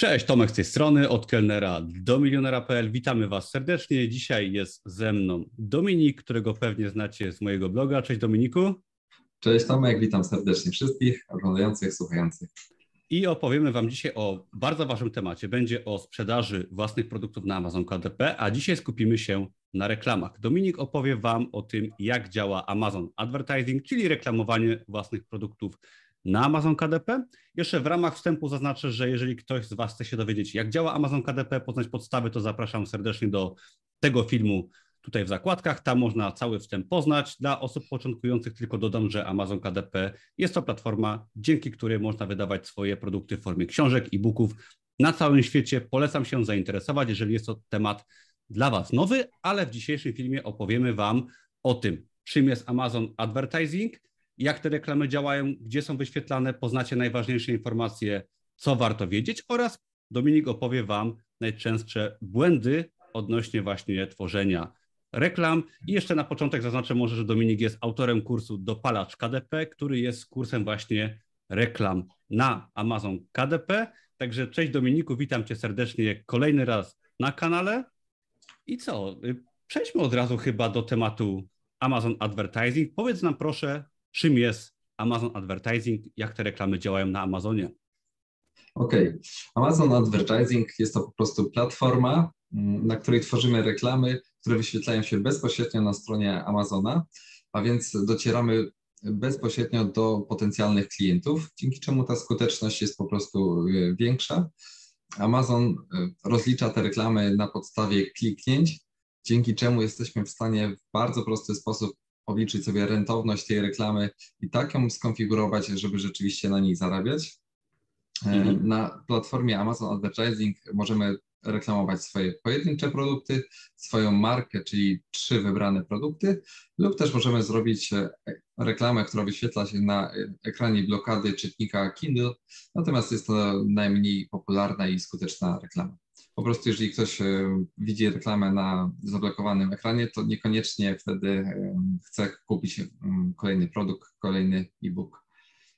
Cześć, Tomek z tej strony, od kelnera do milionera.pl. Witamy Was serdecznie. Dzisiaj jest ze mną Dominik, którego pewnie znacie z mojego bloga. Cześć Dominiku. Cześć Tomek, witam serdecznie wszystkich oglądających, słuchających. I opowiemy Wam dzisiaj o bardzo ważnym temacie. Będzie o sprzedaży własnych produktów na Amazon KDP, a dzisiaj skupimy się na reklamach. Dominik opowie Wam o tym, jak działa Amazon Advertising, czyli reklamowanie własnych produktów na Amazon KDP. Jeszcze w ramach wstępu zaznaczę, że jeżeli ktoś z Was chce się dowiedzieć, jak działa Amazon KDP, poznać podstawy, to zapraszam serdecznie do tego filmu tutaj w zakładkach. Tam można cały wstęp poznać. Dla osób początkujących tylko dodam, że Amazon KDP jest to platforma, dzięki której można wydawać swoje produkty w formie książek, e-booków na całym świecie. Polecam się zainteresować, jeżeli jest to temat dla Was nowy, ale w dzisiejszym filmie opowiemy Wam o tym, czym jest Amazon Advertising, jak te reklamy działają, gdzie są wyświetlane, poznacie najważniejsze informacje, co warto wiedzieć oraz Dominik opowie Wam najczęstsze błędy odnośnie właśnie tworzenia reklam. I jeszcze na początek zaznaczę może, że Dominik jest autorem kursu Dopalacz KDP, który jest kursem właśnie reklam na Amazon KDP. Także cześć Dominiku, witam Cię serdecznie kolejny raz na kanale. I co? Przejdźmy od razu chyba do tematu Amazon Advertising. Powiedz nam proszę, czym jest Amazon Advertising, jak te reklamy działają na Amazonie. Okej, okay. Amazon Advertising jest to po prostu platforma, mm, na której tworzymy reklamy, które wyświetlają się bezpośrednio na stronie Amazona, a więc docieramy bezpośrednio do potencjalnych klientów, dzięki czemu ta skuteczność jest po prostu e, większa. Amazon e, rozlicza te reklamy na podstawie kliknięć, dzięki czemu jesteśmy w stanie w bardzo prosty sposób obliczyć sobie rentowność tej reklamy i tak ją skonfigurować, żeby rzeczywiście na niej zarabiać. E, mhm. Na platformie Amazon Advertising możemy reklamować swoje pojedyncze produkty, swoją markę, czyli trzy wybrane produkty, lub też możemy zrobić e, reklamę, która wyświetla się na ekranie blokady czytnika Kindle, natomiast jest to najmniej popularna i skuteczna reklama. Po prostu jeżeli ktoś e, widzi reklamę na zablokowanym ekranie, to niekoniecznie wtedy e, chce kupić kolejny produkt, kolejny e-book.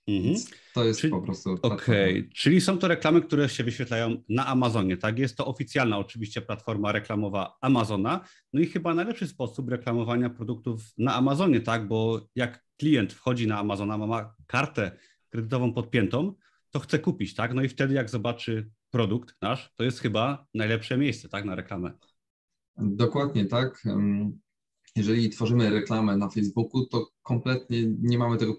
Mhm. To jest czyli, po prostu. Okej, okay. czyli są to reklamy, które się wyświetlają na Amazonie, tak? Jest to oficjalna oczywiście platforma reklamowa Amazona. No i chyba najlepszy sposób reklamowania produktów na Amazonie, tak? Bo jak klient wchodzi na Amazona, ma kartę kredytową podpiętą, to chce kupić, tak? No i wtedy jak zobaczy produkt nasz, to jest chyba najlepsze miejsce, tak, na reklamę. Dokładnie tak. Jeżeli tworzymy reklamę na Facebooku, to kompletnie nie mamy tego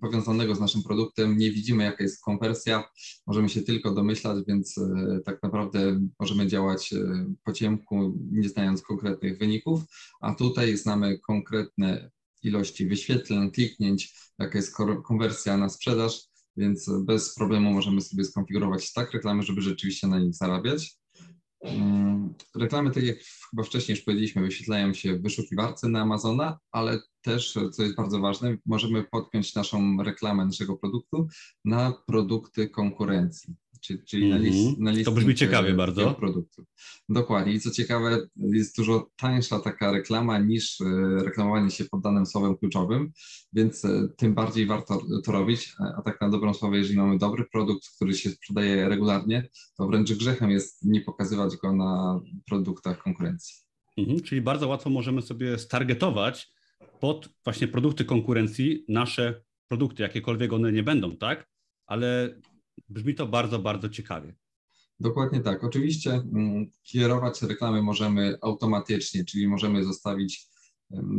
powiązanego z naszym produktem, nie widzimy jaka jest konwersja, możemy się tylko domyślać, więc e, tak naprawdę możemy działać e, po ciemku, nie znając konkretnych wyników, a tutaj znamy konkretne ilości wyświetleń, kliknięć, jaka jest konwersja na sprzedaż, więc bez problemu możemy sobie skonfigurować tak reklamy, żeby rzeczywiście na nich zarabiać. Mm, reklamy, tak jak chyba wcześniej już powiedzieliśmy, wyświetlają się w wyszukiwarce na Amazona, ale też, co jest bardzo ważne, możemy podpiąć naszą reklamę naszego produktu na produkty konkurencji czyli, czyli mm -hmm. na, list, mhm. na list. To brzmi ciekawie bardzo. Dokładnie. I co ciekawe, jest dużo tańsza taka reklama niż e, reklamowanie się pod danym słowem kluczowym, więc e, tym bardziej warto to robić. A tak na dobrą sprawę, jeżeli mamy dobry produkt, który się sprzedaje regularnie, to wręcz grzechem jest nie pokazywać go na produktach konkurencji. Mhm, czyli bardzo łatwo możemy sobie stargetować pod właśnie produkty konkurencji nasze produkty, jakiekolwiek one nie będą, tak? Ale Brzmi to bardzo, bardzo ciekawie. Dokładnie tak. Oczywiście mm, kierować reklamy możemy automatycznie, czyli możemy zostawić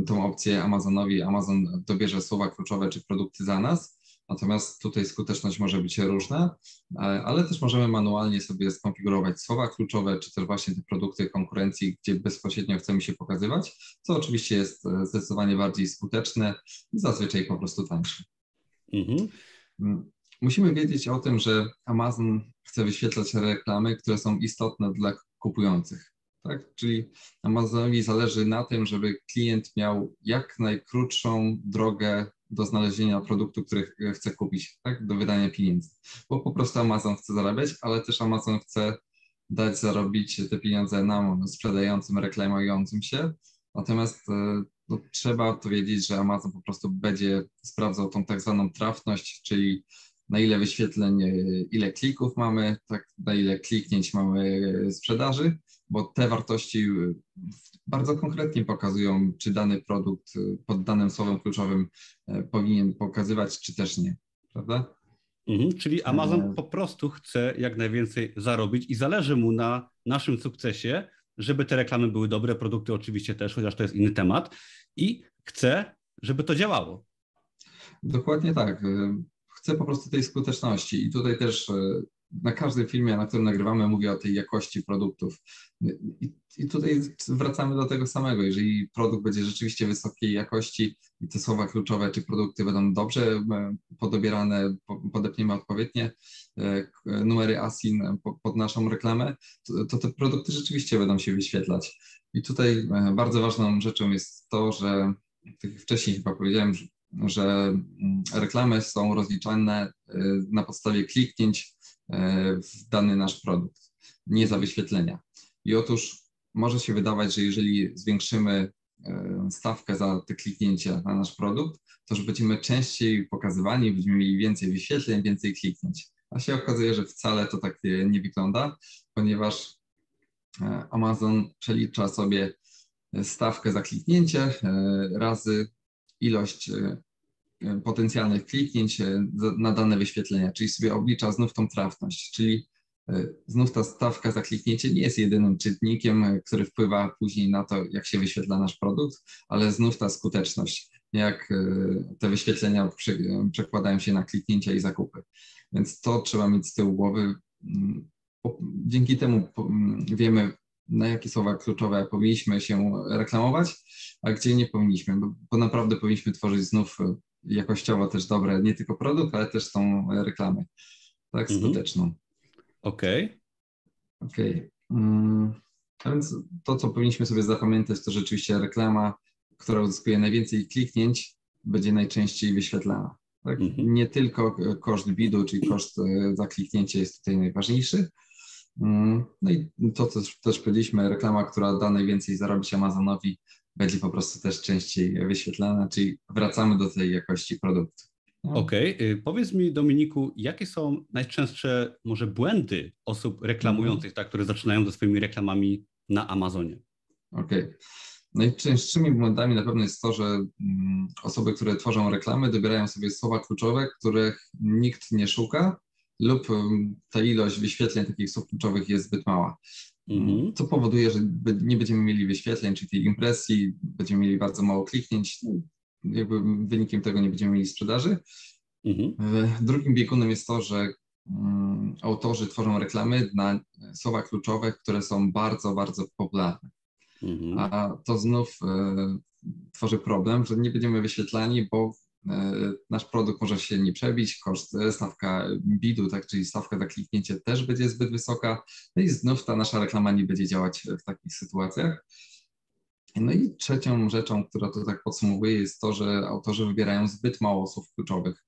tą opcję Amazonowi. Amazon dobierze słowa kluczowe czy produkty za nas. Natomiast tutaj skuteczność może być różna, ale też możemy manualnie sobie skonfigurować słowa kluczowe, czy też właśnie te produkty konkurencji, gdzie bezpośrednio chcemy się pokazywać, co oczywiście jest e, zdecydowanie bardziej skuteczne i zazwyczaj po prostu tańsze. Mhm. Musimy wiedzieć o tym, że Amazon chce wyświetlać reklamy, które są istotne dla kupujących. Tak? Czyli Amazonowi zależy na tym, żeby klient miał jak najkrótszą drogę do znalezienia produktu, który chce kupić, tak? do wydania pieniędzy. Bo po prostu Amazon chce zarabiać, ale też Amazon chce dać zarobić te pieniądze nam sprzedającym, reklamującym się. Natomiast e, no, trzeba to wiedzieć, że Amazon po prostu będzie sprawdzał tą tak zwaną trafność, czyli na ile wyświetleń, ile klików mamy, tak, na ile kliknięć mamy sprzedaży, bo te wartości bardzo konkretnie pokazują, czy dany produkt pod danym słowem kluczowym powinien pokazywać, czy też nie, prawda? Mhm, czyli Amazon po prostu chce jak najwięcej zarobić i zależy mu na naszym sukcesie, żeby te reklamy były dobre, produkty oczywiście też, chociaż to jest inny temat, i chce, żeby to działało. Dokładnie tak. Chcę po prostu tej skuteczności i tutaj też e, na każdym filmie, na którym nagrywamy, mówię o tej jakości produktów. I, I, tutaj wracamy do tego samego. Jeżeli produkt będzie rzeczywiście wysokiej jakości i te słowa kluczowe, czy produkty będą dobrze e, podobierane, podepniemy odpowiednie e, numery ASIN pod naszą reklamę, to, to te produkty rzeczywiście będą się wyświetlać. I tutaj bardzo ważną rzeczą jest to, że tak jak wcześniej chyba powiedziałem, że mm, reklamy są rozliczane y, na podstawie kliknięć y, w dany nasz produkt, nie za wyświetlenia. I otóż może się wydawać, że jeżeli zwiększymy y, stawkę za te kliknięcia na nasz produkt, to że będziemy częściej pokazywani, będziemy mieli więcej wyświetleń, więcej kliknięć. A się okazuje, że wcale to tak nie wygląda, ponieważ Amazon przelicza sobie stawkę za kliknięcie razy ilość e, e, potencjalnych kliknięć e, na dane wyświetlenia, czyli sobie oblicza znów tą trafność, czyli znów ta stawka za kliknięcie nie jest jedynym czytnikiem, który wpływa później na to, jak się wyświetla nasz produkt, ale znów ta skuteczność, jak te wyświetlenia przekładają się na kliknięcia i zakupy. Więc to trzeba mieć z tyłu głowy. Mm, dzięki temu mm, wiemy, na jakie słowa kluczowe powinniśmy się reklamować, a gdzie nie powinniśmy, bo, bo naprawdę powinniśmy tworzyć znów e, jakościowo też dobre, nie tylko produkt, ale też tą reklamę, tak, mhm. skuteczną. Okej. Okay. Okej. Okay. Mm, a więc to, co powinniśmy sobie zapamiętać, to rzeczywiście reklama, która uzyskuje najwięcej kliknięć, będzie najczęściej wyświetlana. Tak? Mhm. Nie tylko koszt bidu, czyli koszt e, za kliknięcie jest tutaj najważniejszy, no i to, co też powiedzieliśmy, reklama, która da najwięcej zarobić Amazonowi, będzie po prostu też częściej wyświetlana, czyli wracamy do tej jakości produktu. No. Okej, okay. powiedz mi Dominiku, jakie są najczęstsze może błędy osób reklamujących, tak, które zaczynają ze swoimi reklamami na Amazonie? Okej. Okay. Najczęstszymi błędami na pewno jest to, że mm, osoby, które tworzą reklamy, dobierają sobie słowa kluczowe, których nikt nie szuka lub ta ilość wyświetleń takich słów kluczowych jest zbyt mała. Mhm. Co powoduje, że nie będziemy mieli wyświetleń, czyli tej impresji, będziemy mieli bardzo mało kliknięć, jakby wynikiem tego nie będziemy mieli sprzedaży. Mhm. E, drugim biegunem jest to, że um, autorzy tworzą reklamy na słowa kluczowe, które są bardzo, bardzo popularne. Mhm. A to znów e, tworzy problem, że nie będziemy wyświetlani, bo E, nasz produkt może się nie przebić, koszt, e, stawka bidu, tak, czyli stawka za kliknięcie też będzie zbyt wysoka, no i znów ta nasza reklama nie będzie działać w takich sytuacjach. No i trzecią rzeczą, która to tak podsumowuje, jest to, że autorzy wybierają zbyt mało słów kluczowych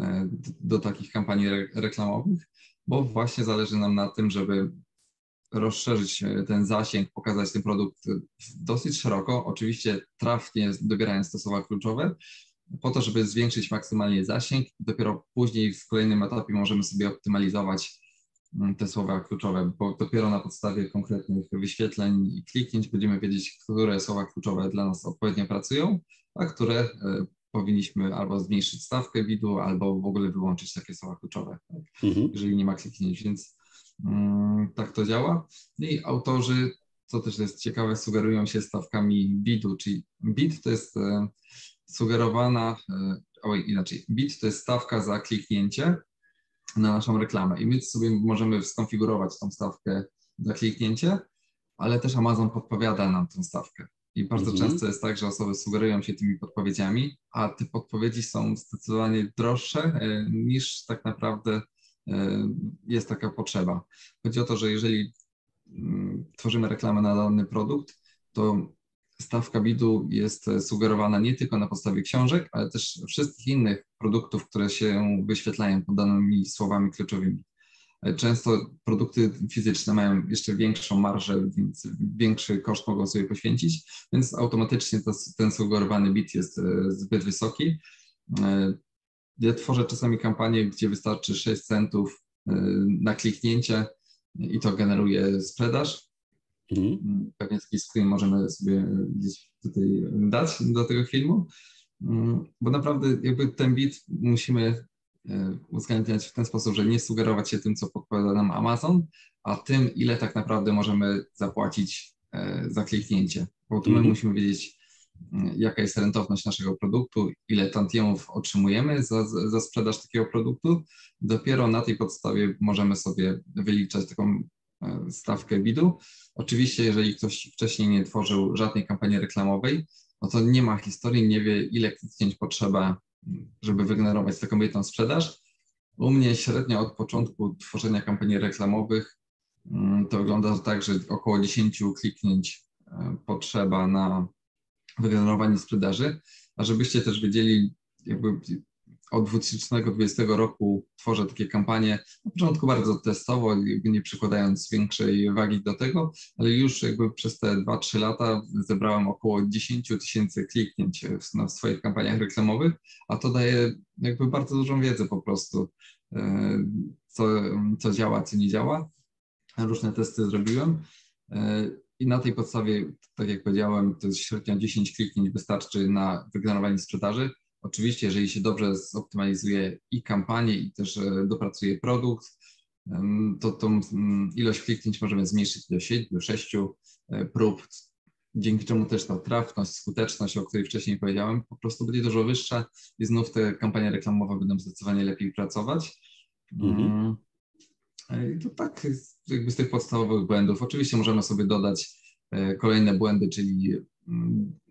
e, do, takich kampanii re reklamowych, bo właśnie zależy nam na tym, żeby rozszerzyć ten zasięg, pokazać ten produkt dosyć szeroko, oczywiście trafnie dobierając te słowa kluczowe, po to, żeby zwiększyć maksymalnie zasięg. Dopiero później w kolejnym etapie możemy sobie optymalizować mm, te słowa kluczowe, bo dopiero na podstawie konkretnych wyświetleń i kliknięć będziemy wiedzieć, które słowa kluczowe dla nas odpowiednio pracują, a które e, powinniśmy albo zmniejszyć stawkę widu, albo w ogóle wyłączyć takie słowa kluczowe, tak? mhm. jeżeli nie ma kliknięć, więc um, tak to działa. No I autorzy, co też jest ciekawe, sugerują się stawkami bidu, czyli bid to jest e, sugerowana, e, oj, inaczej, bit to jest stawka za kliknięcie na naszą reklamę i my sobie możemy skonfigurować tą stawkę za kliknięcie, ale też Amazon podpowiada nam tę stawkę. I bardzo mhm. często jest tak, że osoby sugerują się tymi podpowiedziami, a te podpowiedzi są zdecydowanie droższe e, niż tak naprawdę e, jest taka potrzeba. Chodzi o to, że jeżeli mm, tworzymy reklamę na dany produkt, to stawka bidu jest sugerowana nie tylko na podstawie książek, ale też wszystkich innych produktów, które się wyświetlają pod danymi słowami kluczowymi. Często produkty fizyczne mają jeszcze większą marżę, więc większy koszt mogą sobie poświęcić, więc automatycznie to, ten sugerowany bit jest e, zbyt wysoki. E, Ja tworzę czasami kampanię, gdzie wystarczy 6 centów na kliknięcie i to generuje sprzedaż. Mhm. Pewnie taki screen możemy sobie gdzieś tutaj dać do tego filmu, bo naprawdę jakby ten bit musimy e, uwzględniać w ten sposób, że nie sugerować się tym, co podpowiada nam Amazon, a tym, ile tak naprawdę możemy zapłacić e, za kliknięcie. Bo tu my mhm. musimy wiedzieć, mm, jaka jest rentowność naszego produktu, ile tantiemów otrzymujemy za, za sprzedaż takiego produktu. Dopiero na tej podstawie możemy sobie wyliczać taką stawkę bidu. Oczywiście, jeżeli ktoś wcześniej nie tworzył żadnej kampanii reklamowej, no to nie ma historii, nie wie, ile kliknięć potrzeba, żeby wygenerować taką jedną sprzedaż. U mnie średnio od początku tworzenia kampanii reklamowych mm, to wygląda tak, że około 10 kliknięć e, potrzeba na wygenerowanie sprzedaży. A żebyście też wiedzieli, jakby od 2020 roku tworzę takie kampanie, na początku bardzo testowo, nie przykładając większej wagi do tego, ale już jakby przez te 2-3 lata zebrałem około 10 tysięcy kliknięć w, w swoich kampaniach reklamowych, a to daje jakby bardzo dużą wiedzę po prostu, e, co, co działa, co nie działa. Różne testy zrobiłem. E, I na tej podstawie, tak jak powiedziałem, to jest średnio 10 kliknięć wystarczy na wygenerowanie sprzedaży. Oczywiście, jeżeli się dobrze zoptymalizuje i kampanię, i też e, dopracuje produkt, to tą ilość kliknięć możemy zmniejszyć do 7, 6 e, prób, dzięki czemu też ta trafność, skuteczność, o której wcześniej powiedziałem, po prostu będzie dużo wyższa i znów te kampanie reklamowe będą zdecydowanie lepiej pracować. Mhm. Mm. E, to tak, jakby z tych podstawowych błędów. Oczywiście możemy sobie dodać kolejne błędy, czyli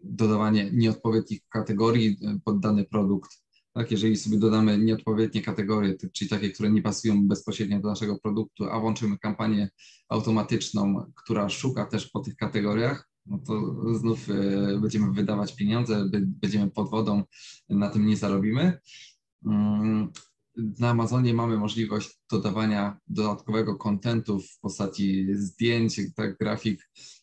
dodawanie nieodpowiednich kategorii e, pod dany produkt. Tak, jeżeli sobie dodamy nieodpowiednie kategorie, czyli takie, które nie pasują bezpośrednio do naszego produktu, a włączymy kampanię automatyczną, która szuka też po tych kategoriach, no to znów e, będziemy wydawać pieniądze, będziemy pod wodą, na tym nie zarobimy. Mm, na Amazonie mamy możliwość dodawania dodatkowego kontentu w postaci zdjęć, tak, grafik E,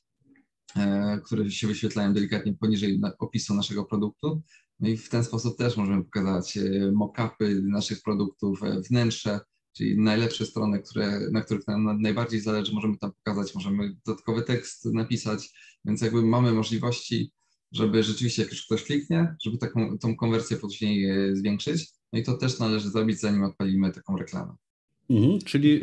które się wyświetlają delikatnie poniżej opisu naszego produktu. No i w ten sposób też możemy pokazać e, mock-upy naszych produktów, e, wnętrze, czyli najlepsze strony, które, na których nam najbardziej zależy, możemy tam pokazać, możemy dodatkowy tekst napisać, więc jakby mamy możliwości, żeby rzeczywiście jak już ktoś kliknie, żeby taką tą konwersję później zwiększyć. No i to też należy zrobić, zanim odpalimy taką reklamę. Mhm, czyli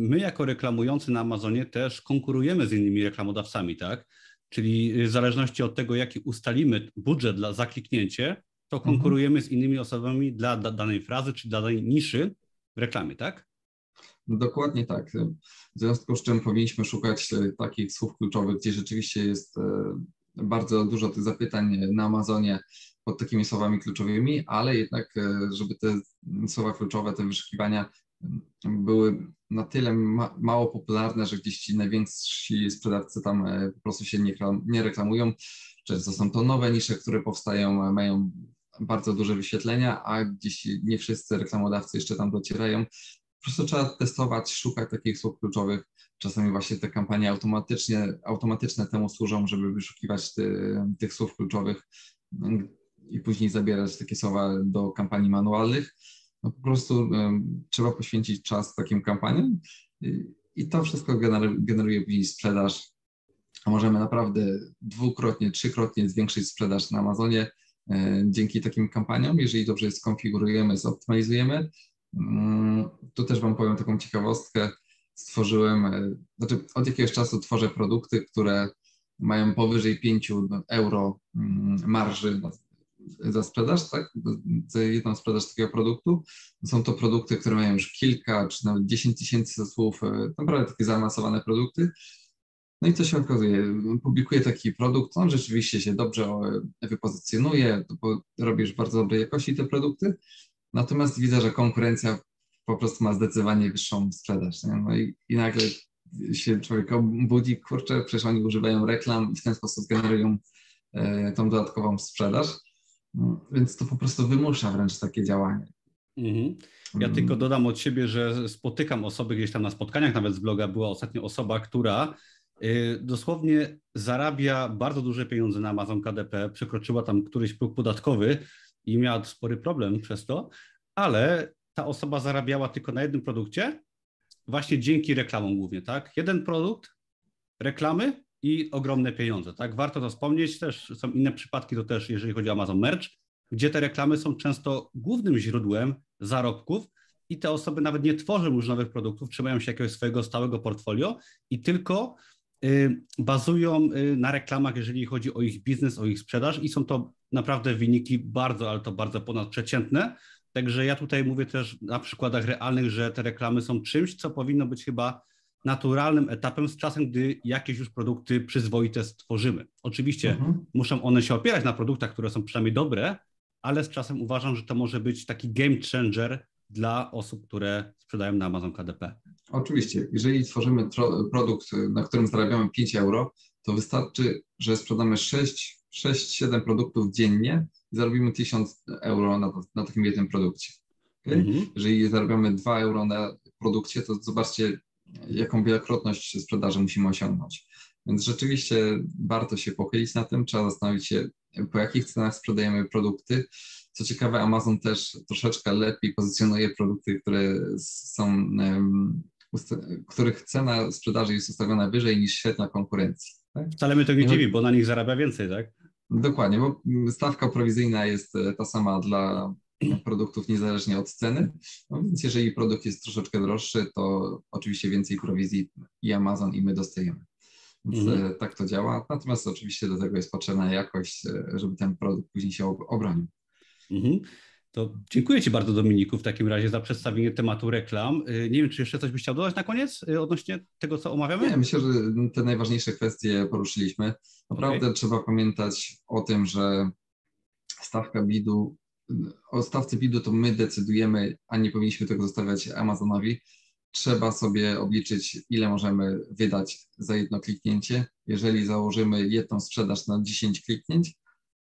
my jako reklamujący na Amazonie też konkurujemy z innymi reklamodawcami, tak? Czyli w zależności od tego, jaki ustalimy budżet dla zakliknięcie, to mhm. konkurujemy mhm. z innymi osobami dla danej frazy czy dla danej niszy w reklamie, tak? Dokładnie tak. W związku z czym powinniśmy szukać e, takich słów kluczowych, gdzie rzeczywiście jest e, bardzo dużo tych zapytań na Amazonie pod takimi słowami kluczowymi, ale jednak, e, żeby te słowa kluczowe, te wyszukiwania były na tyle ma, mało popularne, że gdzieś ci najwięksi sprzedawcy tam e, po prostu się nie, nie reklamują. Często są to nowe nisze, które powstają, e, mają bardzo duże wyświetlenia, a gdzieś nie wszyscy reklamodawcy jeszcze tam docierają. Po prostu trzeba testować, szukać takich słów kluczowych. Czasami właśnie te kampanie automatycznie, automatyczne temu służą, żeby wyszukiwać ty, tych słów kluczowych i później zabierać takie słowa do kampanii manualnych no po prostu trzeba poświęcić czas takim kampaniom i, to wszystko generuje, później sprzedaż. Możemy naprawdę dwukrotnie, trzykrotnie zwiększyć sprzedaż na Amazonie e, dzięki takim kampaniom, jeżeli dobrze je skonfigurujemy, zoptymalizujemy. Mm, tu też Wam powiem taką ciekawostkę. Stworzyłem, e, znaczy od jakiegoś czasu tworzę produkty, które mają powyżej 5 euro mm, marży za sprzedaż, tak? Za jedną sprzedaż takiego produktu. Są to produkty, które mają już kilka czy nawet 10 tysięcy słów, e, naprawdę takie zaawansowane produkty. No i co się okazuje? Publikuję taki produkt, on rzeczywiście się dobrze e, wypozycjonuje, robisz bardzo dobrej jakości te produkty, natomiast widzę, że konkurencja po prostu ma zdecydowanie wyższą sprzedaż. Nie? No i, i nagle się człowiek budzi, kurczę, przecież oni używają reklam i w ten sposób generują e, tą dodatkową sprzedaż. No, więc to po prostu wymusza wręcz takie działanie. Mhm. Ja mm. tylko dodam od siebie, że spotykam osoby gdzieś tam na spotkaniach, nawet z bloga była ostatnio osoba, która y, dosłownie zarabia bardzo duże pieniądze na Amazon KDP, przekroczyła tam któryś próg podatkowy i miała spory problem przez to, ale ta osoba zarabiała tylko na jednym produkcie, właśnie dzięki reklamom głównie, tak? Jeden produkt, reklamy i ogromne pieniądze, tak? Warto to wspomnieć, też są inne przypadki, to też jeżeli chodzi o Amazon Merch, gdzie te reklamy są często głównym źródłem zarobków i te osoby nawet nie tworzą już nowych produktów, trzymają się jakiegoś swojego stałego portfolio i tylko y, bazują y, na reklamach, jeżeli chodzi o ich biznes, o ich sprzedaż i są to naprawdę wyniki bardzo, ale to bardzo ponadprzeciętne. Także ja tutaj mówię też na przykładach realnych, że te reklamy są czymś, co powinno być chyba naturalnym etapem z czasem, gdy jakieś już produkty przyzwoite stworzymy. Oczywiście mhm. muszą one się opierać na produktach, które są przynajmniej dobre, ale z czasem uważam, że to może być taki game changer dla osób, które sprzedają na Amazon KDP. Oczywiście, jeżeli tworzymy produkt, na którym zarabiamy 5 euro, to wystarczy, że sprzedamy 6-7 produktów dziennie i zarobimy 1000 euro na, na takim jednym produkcie. Okay? Mhm. Jeżeli zarabiamy 2 euro na produkcie, to zobaczcie, jaką wielokrotność sprzedaży musimy osiągnąć. Więc rzeczywiście warto się pochylić na tym, trzeba zastanowić się, po jakich cenach sprzedajemy produkty. Co ciekawe, Amazon też troszeczkę lepiej pozycjonuje produkty, które są, których cena sprzedaży jest ustawiona wyżej niż średnia konkurencji. Tak? Wcale mnie to nie dziwi, bo na nich zarabia więcej, tak? Dokładnie, bo stawka prowizyjna jest e, ta sama dla produktów niezależnie od ceny. No więc jeżeli produkt jest troszeczkę droższy, to oczywiście więcej prowizji i Amazon i my dostajemy. Więc mhm. E, tak to działa. Natomiast oczywiście do tego jest potrzebna jakość, e, żeby ten produkt później się obronił. Mhm. To dziękuję Ci bardzo, Dominiku, w takim razie za przedstawienie tematu reklam. E, nie wiem, czy jeszcze coś byś chciał dodać na koniec odnośnie tego, co omawiamy? Nie, myślę, że te najważniejsze kwestie poruszyliśmy. Naprawdę okay. trzeba pamiętać o tym, że stawka bidu, o stawce bidu to my decydujemy, a nie powinniśmy tego zostawiać Amazonowi trzeba sobie obliczyć, ile możemy wydać za jedno kliknięcie. Jeżeli założymy jedną sprzedaż na 10 kliknięć,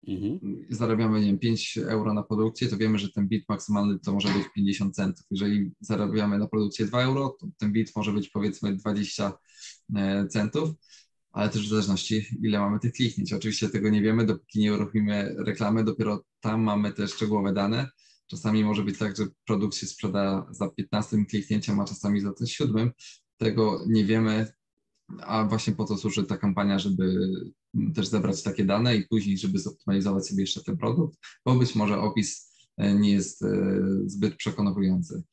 mhm. zarabiamy nie wiem, 5 euro na produkcie, to wiemy, że ten bit maksymalny to może być 50 centów. Jeżeli zarabiamy na produkcie 2 euro, to ten bit może być powiedzmy 20 e, centów, ale też w zależności, ile mamy tych kliknięć. Oczywiście tego nie wiemy, dopóki nie uruchomimy reklamy, dopiero tam mamy te szczegółowe dane Czasami może być tak, że produkt się sprzeda za 15 kliknięciem, a czasami za tym siódmym. Tego nie wiemy, a właśnie po to służy ta kampania, żeby też zebrać takie dane i później, żeby zoptymalizować sobie jeszcze ten produkt, bo być może opis e, nie jest e, zbyt przekonujący.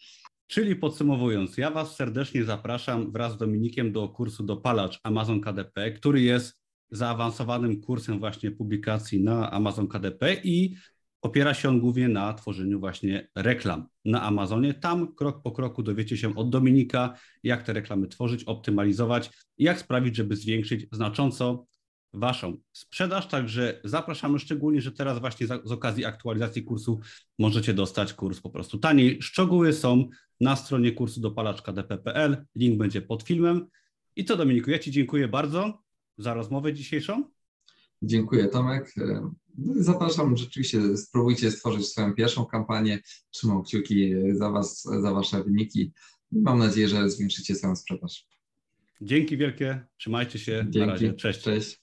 Czyli podsumowując, ja Was serdecznie zapraszam wraz z Dominikiem do kursu Dopalacz Amazon KDP, który jest zaawansowanym kursem właśnie publikacji na Amazon KDP i Opiera się on głównie na tworzeniu właśnie reklam na Amazonie. Tam krok po kroku dowiecie się od Dominika, jak te reklamy tworzyć, optymalizować i jak sprawić, żeby zwiększyć znacząco Waszą sprzedaż. Także zapraszamy szczególnie, że teraz właśnie z okazji aktualizacji kursu możecie dostać kurs po prostu taniej. Szczegóły są na stronie kursu dopalaczka.dp.pl. Link będzie pod filmem. I co Dominiku, ja Ci dziękuję bardzo za rozmowę dzisiejszą. Dziękuję Tomek. No zapraszam, rzeczywiście spróbujcie stworzyć swoją pierwszą kampanię. Trzymam kciuki za Was, za Wasze wyniki. Mam nadzieję, że zwiększycie swoją sprzedaż. Dzięki wielkie, trzymajcie się. Dzięki. Na razie. Cześć. Cześć.